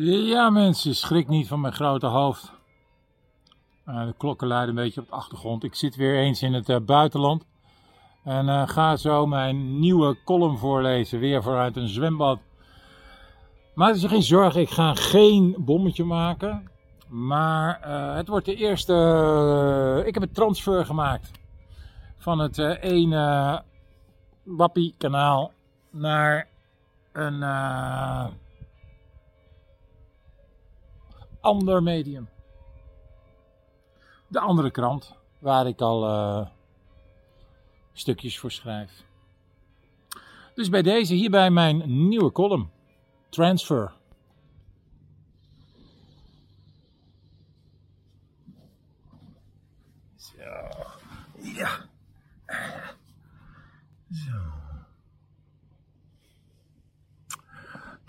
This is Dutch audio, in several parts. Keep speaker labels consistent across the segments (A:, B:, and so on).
A: Ja, mensen, schrik niet van mijn grote hoofd. Uh, de klokken luiden een beetje op de achtergrond. Ik zit weer eens in het uh, buitenland. En uh, ga zo mijn nieuwe column voorlezen. Weer vanuit een zwembad. Maak je geen zorgen, ik ga geen bommetje maken. Maar het wordt de eerste. ik heb een transfer gemaakt. Van het ene Wappie kanaal naar een ander medium. De andere krant, waar ik al uh, stukjes voor schrijf. Dus bij deze, hierbij mijn nieuwe column. Transfer. Zo, ja. Zo.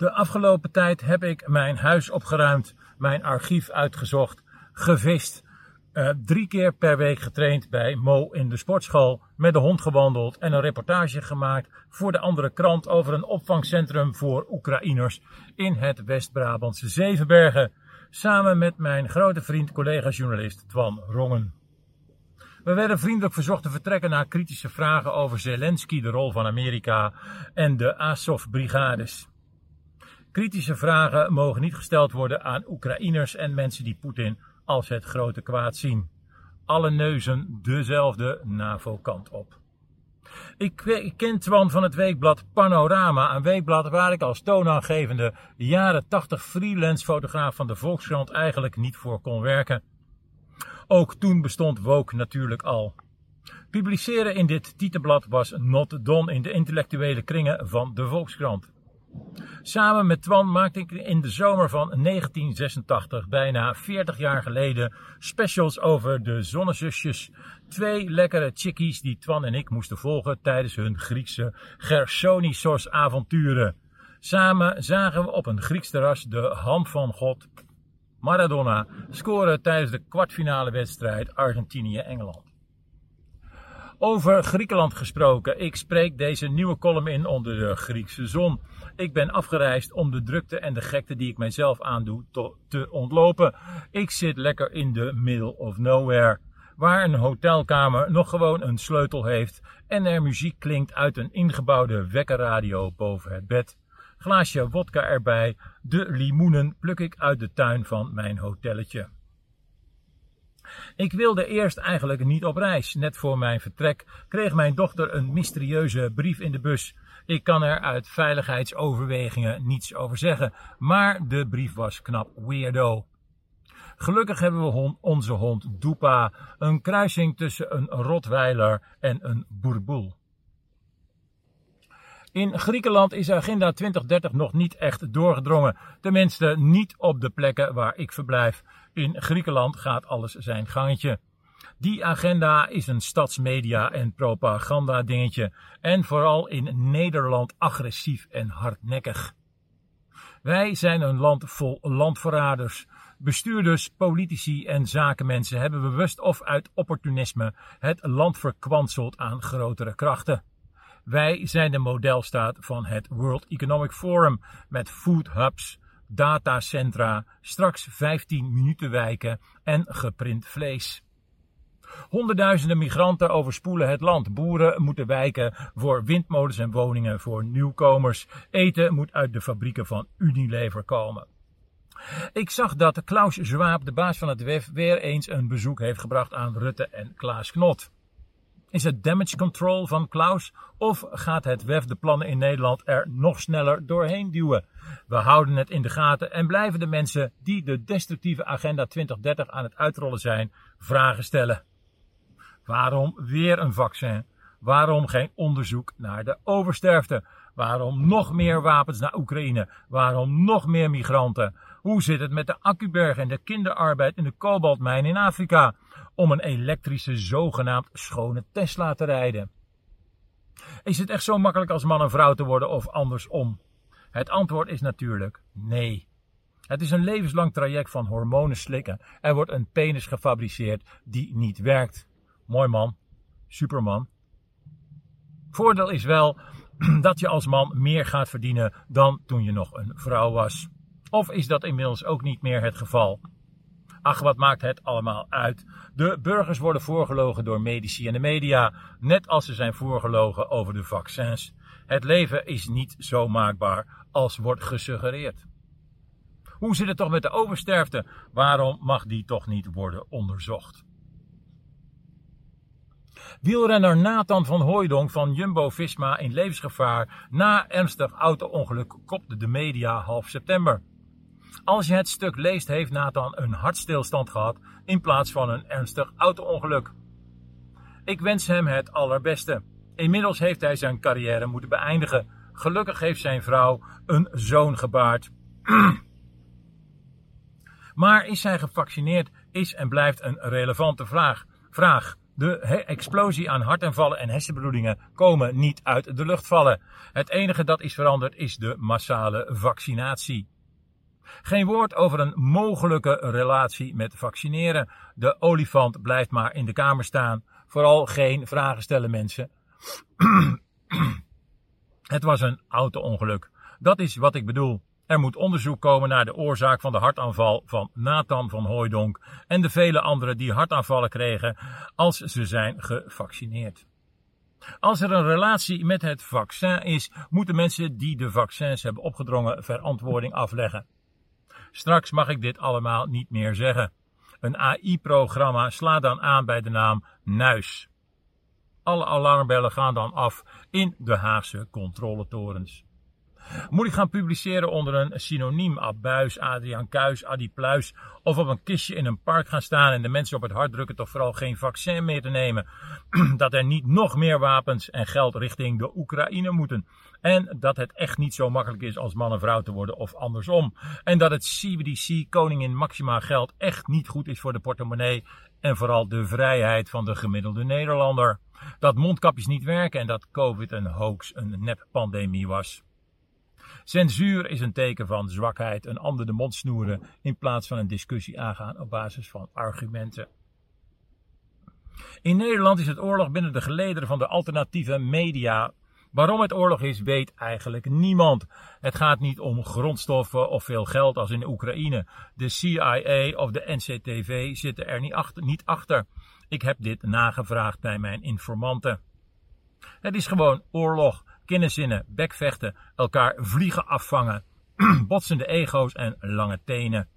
A: De afgelopen tijd heb ik mijn huis opgeruimd mijn archief uitgezocht, gevist. Uh, drie keer per week getraind bij Mo in de sportschool, met de hond gewandeld en een reportage gemaakt voor de andere krant over een opvangcentrum voor Oekraïners in het West-Brabantse Zevenbergen, samen met mijn grote vriend, collega-journalist Twan Rongen. We werden vriendelijk verzocht te vertrekken naar kritische vragen over Zelensky, de rol van Amerika en de Azov-brigades. Kritische vragen mogen niet gesteld worden aan Oekraïners en mensen die Poetin als het grote kwaad zien. Alle neuzen dezelfde NAVO-kant op. Ik ken Twan van het weekblad Panorama, een weekblad waar ik als toonaangevende jaren 80 freelance fotograaf van de Volkskrant eigenlijk niet voor kon werken. Ook toen bestond Woke natuurlijk al. Publiceren in dit titelblad was not done in de intellectuele kringen van de Volkskrant. Samen met Twan maakte ik in de zomer van 1986, bijna 40 jaar geleden, specials over de zonnezusjes. Twee lekkere chickies die Twan en ik moesten volgen tijdens hun Griekse Gersonisos avonturen. Samen zagen we op een Grieks terras de hand van God, Maradona, scoren tijdens de kwartfinale wedstrijd Argentinië-Engeland. Over Griekenland gesproken. Ik spreek deze nieuwe column in onder de Griekse zon. Ik ben afgereisd om de drukte en de gekte die ik mijzelf aandoe te ontlopen. Ik zit lekker in de middle of nowhere. Waar een hotelkamer nog gewoon een sleutel heeft en er muziek klinkt uit een ingebouwde wekkerradio boven het bed. Glaasje wodka erbij. De limoenen pluk ik uit de tuin van mijn hotelletje. Ik wilde eerst eigenlijk niet op reis. Net voor mijn vertrek kreeg mijn dochter een mysterieuze brief in de bus. Ik kan er uit veiligheidsoverwegingen niets over zeggen, maar de brief was knap weirdo. Gelukkig hebben we onze hond Dupa, een kruising tussen een Rotweiler en een Boerboel. In Griekenland is Agenda 2030 nog niet echt doorgedrongen, tenminste niet op de plekken waar ik verblijf. In Griekenland gaat alles zijn gangetje. Die agenda is een stadsmedia- en propaganda-dingetje en vooral in Nederland agressief en hardnekkig. Wij zijn een land vol landverraders. Bestuurders, politici en zakenmensen hebben bewust of uit opportunisme het land verkwanseld aan grotere krachten. Wij zijn de modelstaat van het World Economic Forum met food hubs, datacentra, straks 15 minuten wijken en geprint vlees. Honderdduizenden migranten overspoelen het land. Boeren moeten wijken voor windmolens en woningen voor nieuwkomers. Eten moet uit de fabrieken van Unilever komen. Ik zag dat Klaus Schwab, de baas van het WEF, weer eens een bezoek heeft gebracht aan Rutte en Klaas Knot. Is het damage control van Klaus of gaat het WEF de plannen in Nederland er nog sneller doorheen duwen? We houden het in de gaten en blijven de mensen die de destructieve agenda 2030 aan het uitrollen zijn, vragen stellen. Waarom weer een vaccin? Waarom geen onderzoek naar de oversterfte? Waarom nog meer wapens naar Oekraïne? Waarom nog meer migranten? Hoe zit het met de accuberg en de kinderarbeid in de kobaltmijn in Afrika? Om een elektrische zogenaamd schone Tesla te rijden. Is het echt zo makkelijk als man en vrouw te worden of andersom? Het antwoord is natuurlijk nee. Het is een levenslang traject van hormonen slikken. Er wordt een penis gefabriceerd die niet werkt. Mooi man. Superman. Voordeel is wel dat je als man meer gaat verdienen dan toen je nog een vrouw was. Of is dat inmiddels ook niet meer het geval? Ach, wat maakt het allemaal uit? De burgers worden voorgelogen door medici en de media, net als ze zijn voorgelogen over de vaccins. Het leven is niet zo maakbaar als wordt gesuggereerd. Hoe zit het toch met de oversterfte? Waarom mag die toch niet worden onderzocht? Wielrenner Nathan van Hooijdonk van Jumbo-Visma in levensgevaar na ernstig auto-ongeluk kopte de media half september. Als je het stuk leest, heeft Nathan een hartstilstand gehad in plaats van een ernstig auto-ongeluk. Ik wens hem het allerbeste. Inmiddels heeft hij zijn carrière moeten beëindigen. Gelukkig heeft zijn vrouw een zoon gebaard. maar is hij gevaccineerd? Is en blijft een relevante vraag. Vraag. De explosie aan hartaanvallen en hersenbloedingen komen niet uit de lucht vallen. Het enige dat is veranderd is de massale vaccinatie. Geen woord over een mogelijke relatie met vaccineren. De olifant blijft maar in de kamer staan. Vooral geen vragen stellen mensen. Het was een auto-ongeluk. Dat is wat ik bedoel. Er moet onderzoek komen naar de oorzaak van de hartaanval van Nathan van Hooijdonk en de vele anderen die hartaanvallen kregen als ze zijn gevaccineerd. Als er een relatie met het vaccin is, moeten mensen die de vaccins hebben opgedrongen verantwoording afleggen. Straks mag ik dit allemaal niet meer zeggen. Een AI-programma slaat dan aan bij de naam NUIS. Alle alarmbellen gaan dan af in de Haagse controletorens. Moet ik gaan publiceren onder een synoniem? Abuis, Adriaan Kuis, Adi Pluis. Of op een kistje in een park gaan staan en de mensen op het hart drukken toch vooral geen vaccin meer te nemen. dat er niet nog meer wapens en geld richting de Oekraïne moeten. En dat het echt niet zo makkelijk is als man en vrouw te worden of andersom. En dat het CBDC koningin Maxima geld echt niet goed is voor de portemonnee. En vooral de vrijheid van de gemiddelde Nederlander. Dat mondkapjes niet werken en dat COVID een hoax, een nep-pandemie was. Censuur is een teken van zwakheid, een ander de mond snoeren in plaats van een discussie aangaan op basis van argumenten. In Nederland is het oorlog binnen de gelederen van de alternatieve media. Waarom het oorlog is, weet eigenlijk niemand. Het gaat niet om grondstoffen of veel geld als in Oekraïne. De CIA of de NCTV zitten er niet achter. Niet achter. Ik heb dit nagevraagd bij mijn informanten. Het is gewoon oorlog kinderzinnen, bekvechten, elkaar vliegen afvangen, botsende ego's en lange tenen.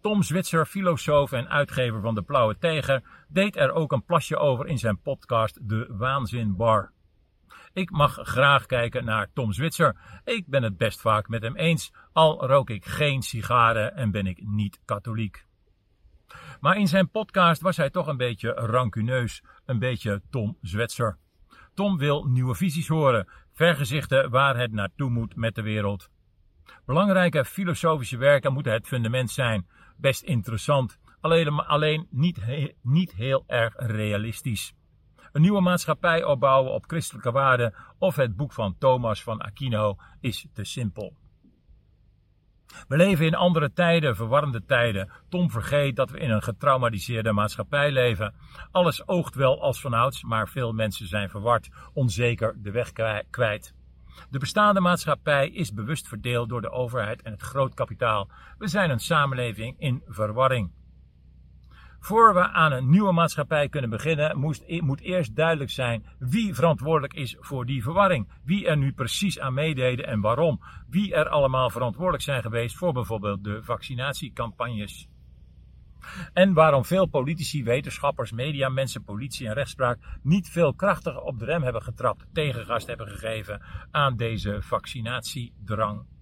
A: Tom Zwitser, filosoof en uitgever van De Blauwe Tijger, deed er ook een plasje over in zijn podcast De Waanzin Bar. Ik mag graag kijken naar Tom Zwitser. Ik ben het best vaak met hem eens, al rook ik geen sigaren en ben ik niet katholiek. Maar in zijn podcast was hij toch een beetje rancuneus, een beetje Tom Zwitser. Tom wil nieuwe visies horen, vergezichten waar het naartoe moet met de wereld. Belangrijke filosofische werken moeten het fundament zijn. Best interessant, alleen, alleen niet, niet heel erg realistisch. Een nieuwe maatschappij opbouwen op christelijke waarden of het boek van Thomas van Aquino is te simpel. We leven in andere tijden, verwarrende tijden. Tom vergeet dat we in een getraumatiseerde maatschappij leven. Alles oogt wel als vanouds, maar veel mensen zijn verward, onzeker de weg kwijt. De bestaande maatschappij is bewust verdeeld door de overheid en het groot kapitaal. We zijn een samenleving in verwarring. Voor we aan een nieuwe maatschappij kunnen beginnen, moest, moet eerst duidelijk zijn wie verantwoordelijk is voor die verwarring. Wie er nu precies aan meededen en waarom. Wie er allemaal verantwoordelijk zijn geweest voor bijvoorbeeld de vaccinatiecampagnes. En waarom veel politici, wetenschappers, mediamensen, politie en rechtspraak niet veel krachtiger op de rem hebben getrapt, tegengast hebben gegeven aan deze vaccinatiedrang.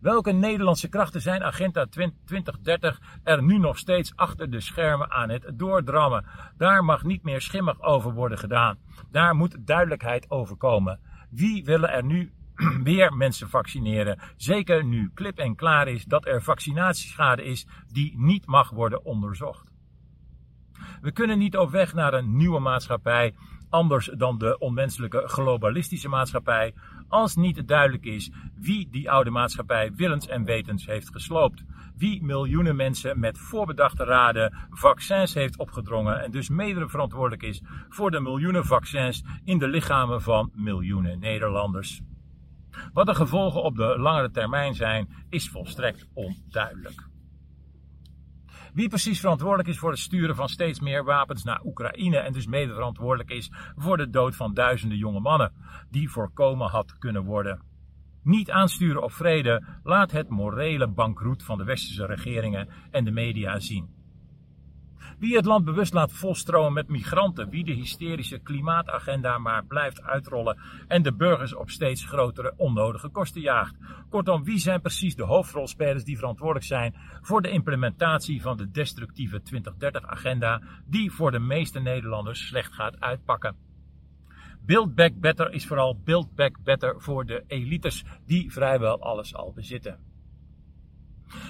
A: Welke Nederlandse krachten zijn Agenda 2030 er nu nog steeds achter de schermen aan het doordrammen? Daar mag niet meer schimmig over worden gedaan. Daar moet duidelijkheid over komen. Wie willen er nu weer mensen vaccineren? Zeker nu klip en klaar is dat er vaccinatieschade is die niet mag worden onderzocht. We kunnen niet op weg naar een nieuwe maatschappij anders dan de onmenselijke globalistische maatschappij, als niet duidelijk is wie die oude maatschappij willens en wetens heeft gesloopt. Wie miljoenen mensen met voorbedachte raden vaccins heeft opgedrongen en dus mede verantwoordelijk is voor de miljoenen vaccins in de lichamen van miljoenen Nederlanders. Wat de gevolgen op de langere termijn zijn, is volstrekt onduidelijk. Wie precies verantwoordelijk is voor het sturen van steeds meer wapens naar Oekraïne en dus mede verantwoordelijk is voor de dood van duizenden jonge mannen, die voorkomen had kunnen worden. Niet aansturen op vrede laat het morele bankroet van de westerse regeringen en de media zien. Wie het land bewust laat volstromen met migranten, wie de hysterische klimaatagenda maar blijft uitrollen en de burgers op steeds grotere onnodige kosten jaagt. Kortom, wie zijn precies de hoofdrolspelers die verantwoordelijk zijn voor de implementatie van de destructieve 2030-agenda, die voor de meeste Nederlanders slecht gaat uitpakken. Build Back Better is vooral Build Back Better voor de elites die vrijwel alles al bezitten.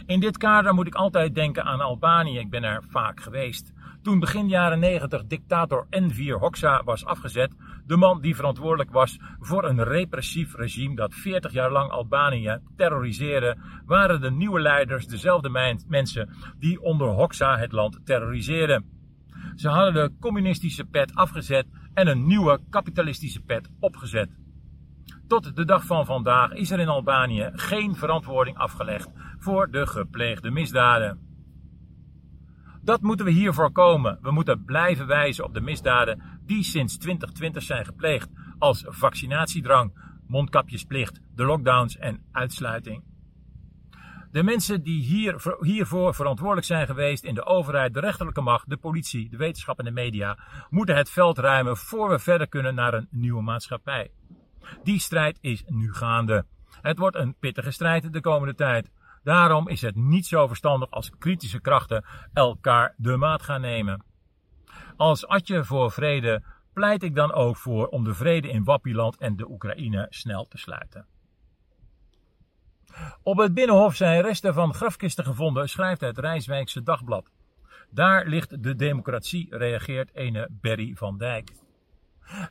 A: In dit kader moet ik altijd denken aan Albanië. Ik ben er vaak geweest. Toen begin jaren 90 dictator Enver Hoxha was afgezet, de man die verantwoordelijk was voor een repressief regime dat 40 jaar lang Albanië terroriseerde, waren de nieuwe leiders dezelfde mensen die onder Hoxha het land terroriseerden. Ze hadden de communistische pet afgezet en een nieuwe kapitalistische pet opgezet. Tot de dag van vandaag is er in Albanië geen verantwoording afgelegd voor de gepleegde misdaden. Dat moeten we hier voorkomen. We moeten blijven wijzen op de misdaden die sinds 2020 zijn gepleegd, als vaccinatiedrang, mondkapjesplicht, de lockdowns en uitsluiting. De mensen die hier, hiervoor verantwoordelijk zijn geweest in de overheid, de rechterlijke macht, de politie, de wetenschap en de media, moeten het veld ruimen voor we verder kunnen naar een nieuwe maatschappij. Die strijd is nu gaande. Het wordt een pittige strijd de komende tijd. Daarom is het niet zo verstandig als kritische krachten elkaar de maat gaan nemen. Als Atje voor vrede pleit ik dan ook voor om de vrede in Wappiland en de Oekraïne snel te sluiten. Op het Binnenhof zijn resten van grafkisten gevonden, schrijft het Rijswijkse Dagblad. Daar ligt de democratie, reageert ene Berry van Dijk.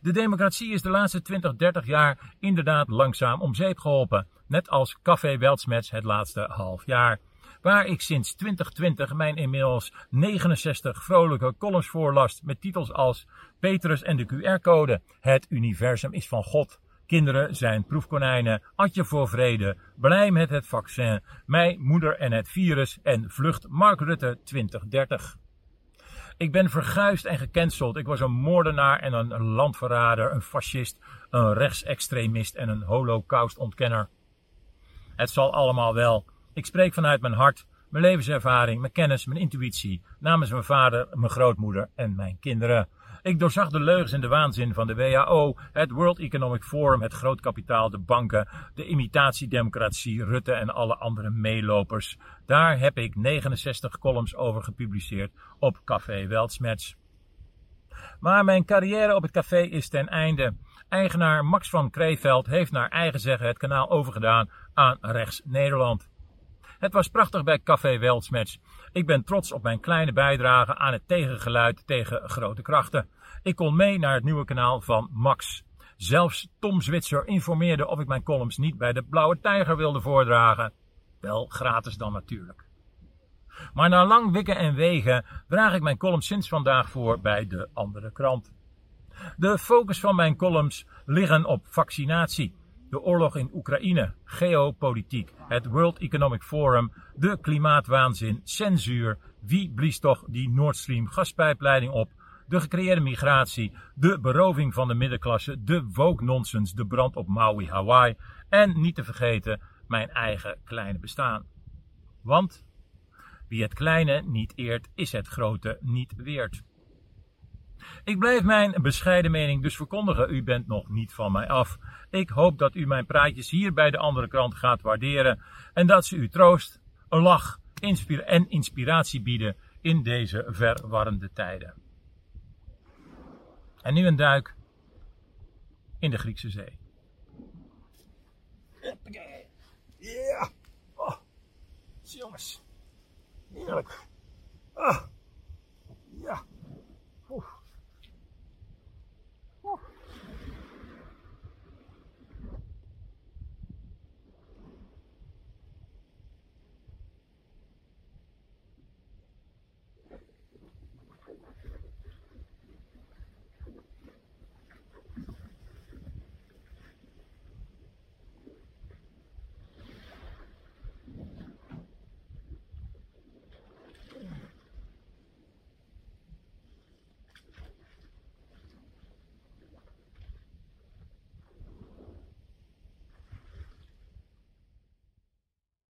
A: De democratie is de laatste 20, 30 jaar inderdaad langzaam om zeep geholpen, net als Café Weltsmets het laatste half jaar. Waar ik sinds 2020 mijn inmiddels 69 vrolijke columns voorlast met titels als Petrus en de QR-code, Het universum is van God, Kinderen zijn proefkonijnen, Atje voor vrede, blij met het vaccin, Mij, moeder en het virus. En vlucht Mark Rutte 2030. Ik ben verguisd en gecanceld. Ik was een moordenaar en een landverrader, een fascist, een rechtsextremist en een holocaustontkenner. Het zal allemaal wel. Ik spreek vanuit mijn hart, mijn levenservaring, mijn kennis, mijn intuïtie, namens mijn vader, mijn grootmoeder en mijn kinderen. Ik doorzag de leugens en de waanzin van de WHO, het World Economic Forum, het grootkapitaal, de banken, de imitatiedemocratie, Rutte en alle andere meelopers. Daar heb ik 69 columns over gepubliceerd op Café Weltsmets. Maar mijn carrière op het café is ten einde. Eigenaar Max van Kreeveld heeft naar eigen zeggen het kanaal overgedaan aan Rechts Nederland. Het was prachtig bij Café Weltsmets. Ik ben trots op mijn kleine bijdrage aan het tegengeluid tegen grote krachten. Ik kon mee naar het nieuwe kanaal van Max. Zelfs Tom Zwitser informeerde of ik mijn columns niet bij de Blauwe Tijger wilde voordragen. Wel gratis dan natuurlijk. Maar na lang wikken en wegen draag ik mijn columns sinds vandaag voor bij de andere krant. De focus van mijn columns liggen op vaccinatie, de oorlog in Oekraïne, geopolitiek, het World Economic Forum, de klimaatwaanzin, censuur, wie blies toch die Nord Stream gaspijpleiding op, de gecreëerde migratie, de beroving van de middenklasse, de woke nonsense, de brand op Maui, Hawaii en niet te vergeten mijn eigen kleine bestaan. Want wie het kleine niet eert, is het grote niet weert. Ik blijf mijn bescheiden mening dus verkondigen. U bent nog niet van mij af. Ik hoop dat u mijn praatjes hier bij de andere krant gaat waarderen en dat ze u troost, een lach en inspiratie bieden in deze verwarrende tijden. En nu een duik in de Griekse Zee. Ja! Oh, jongens, heerlijk. Ah.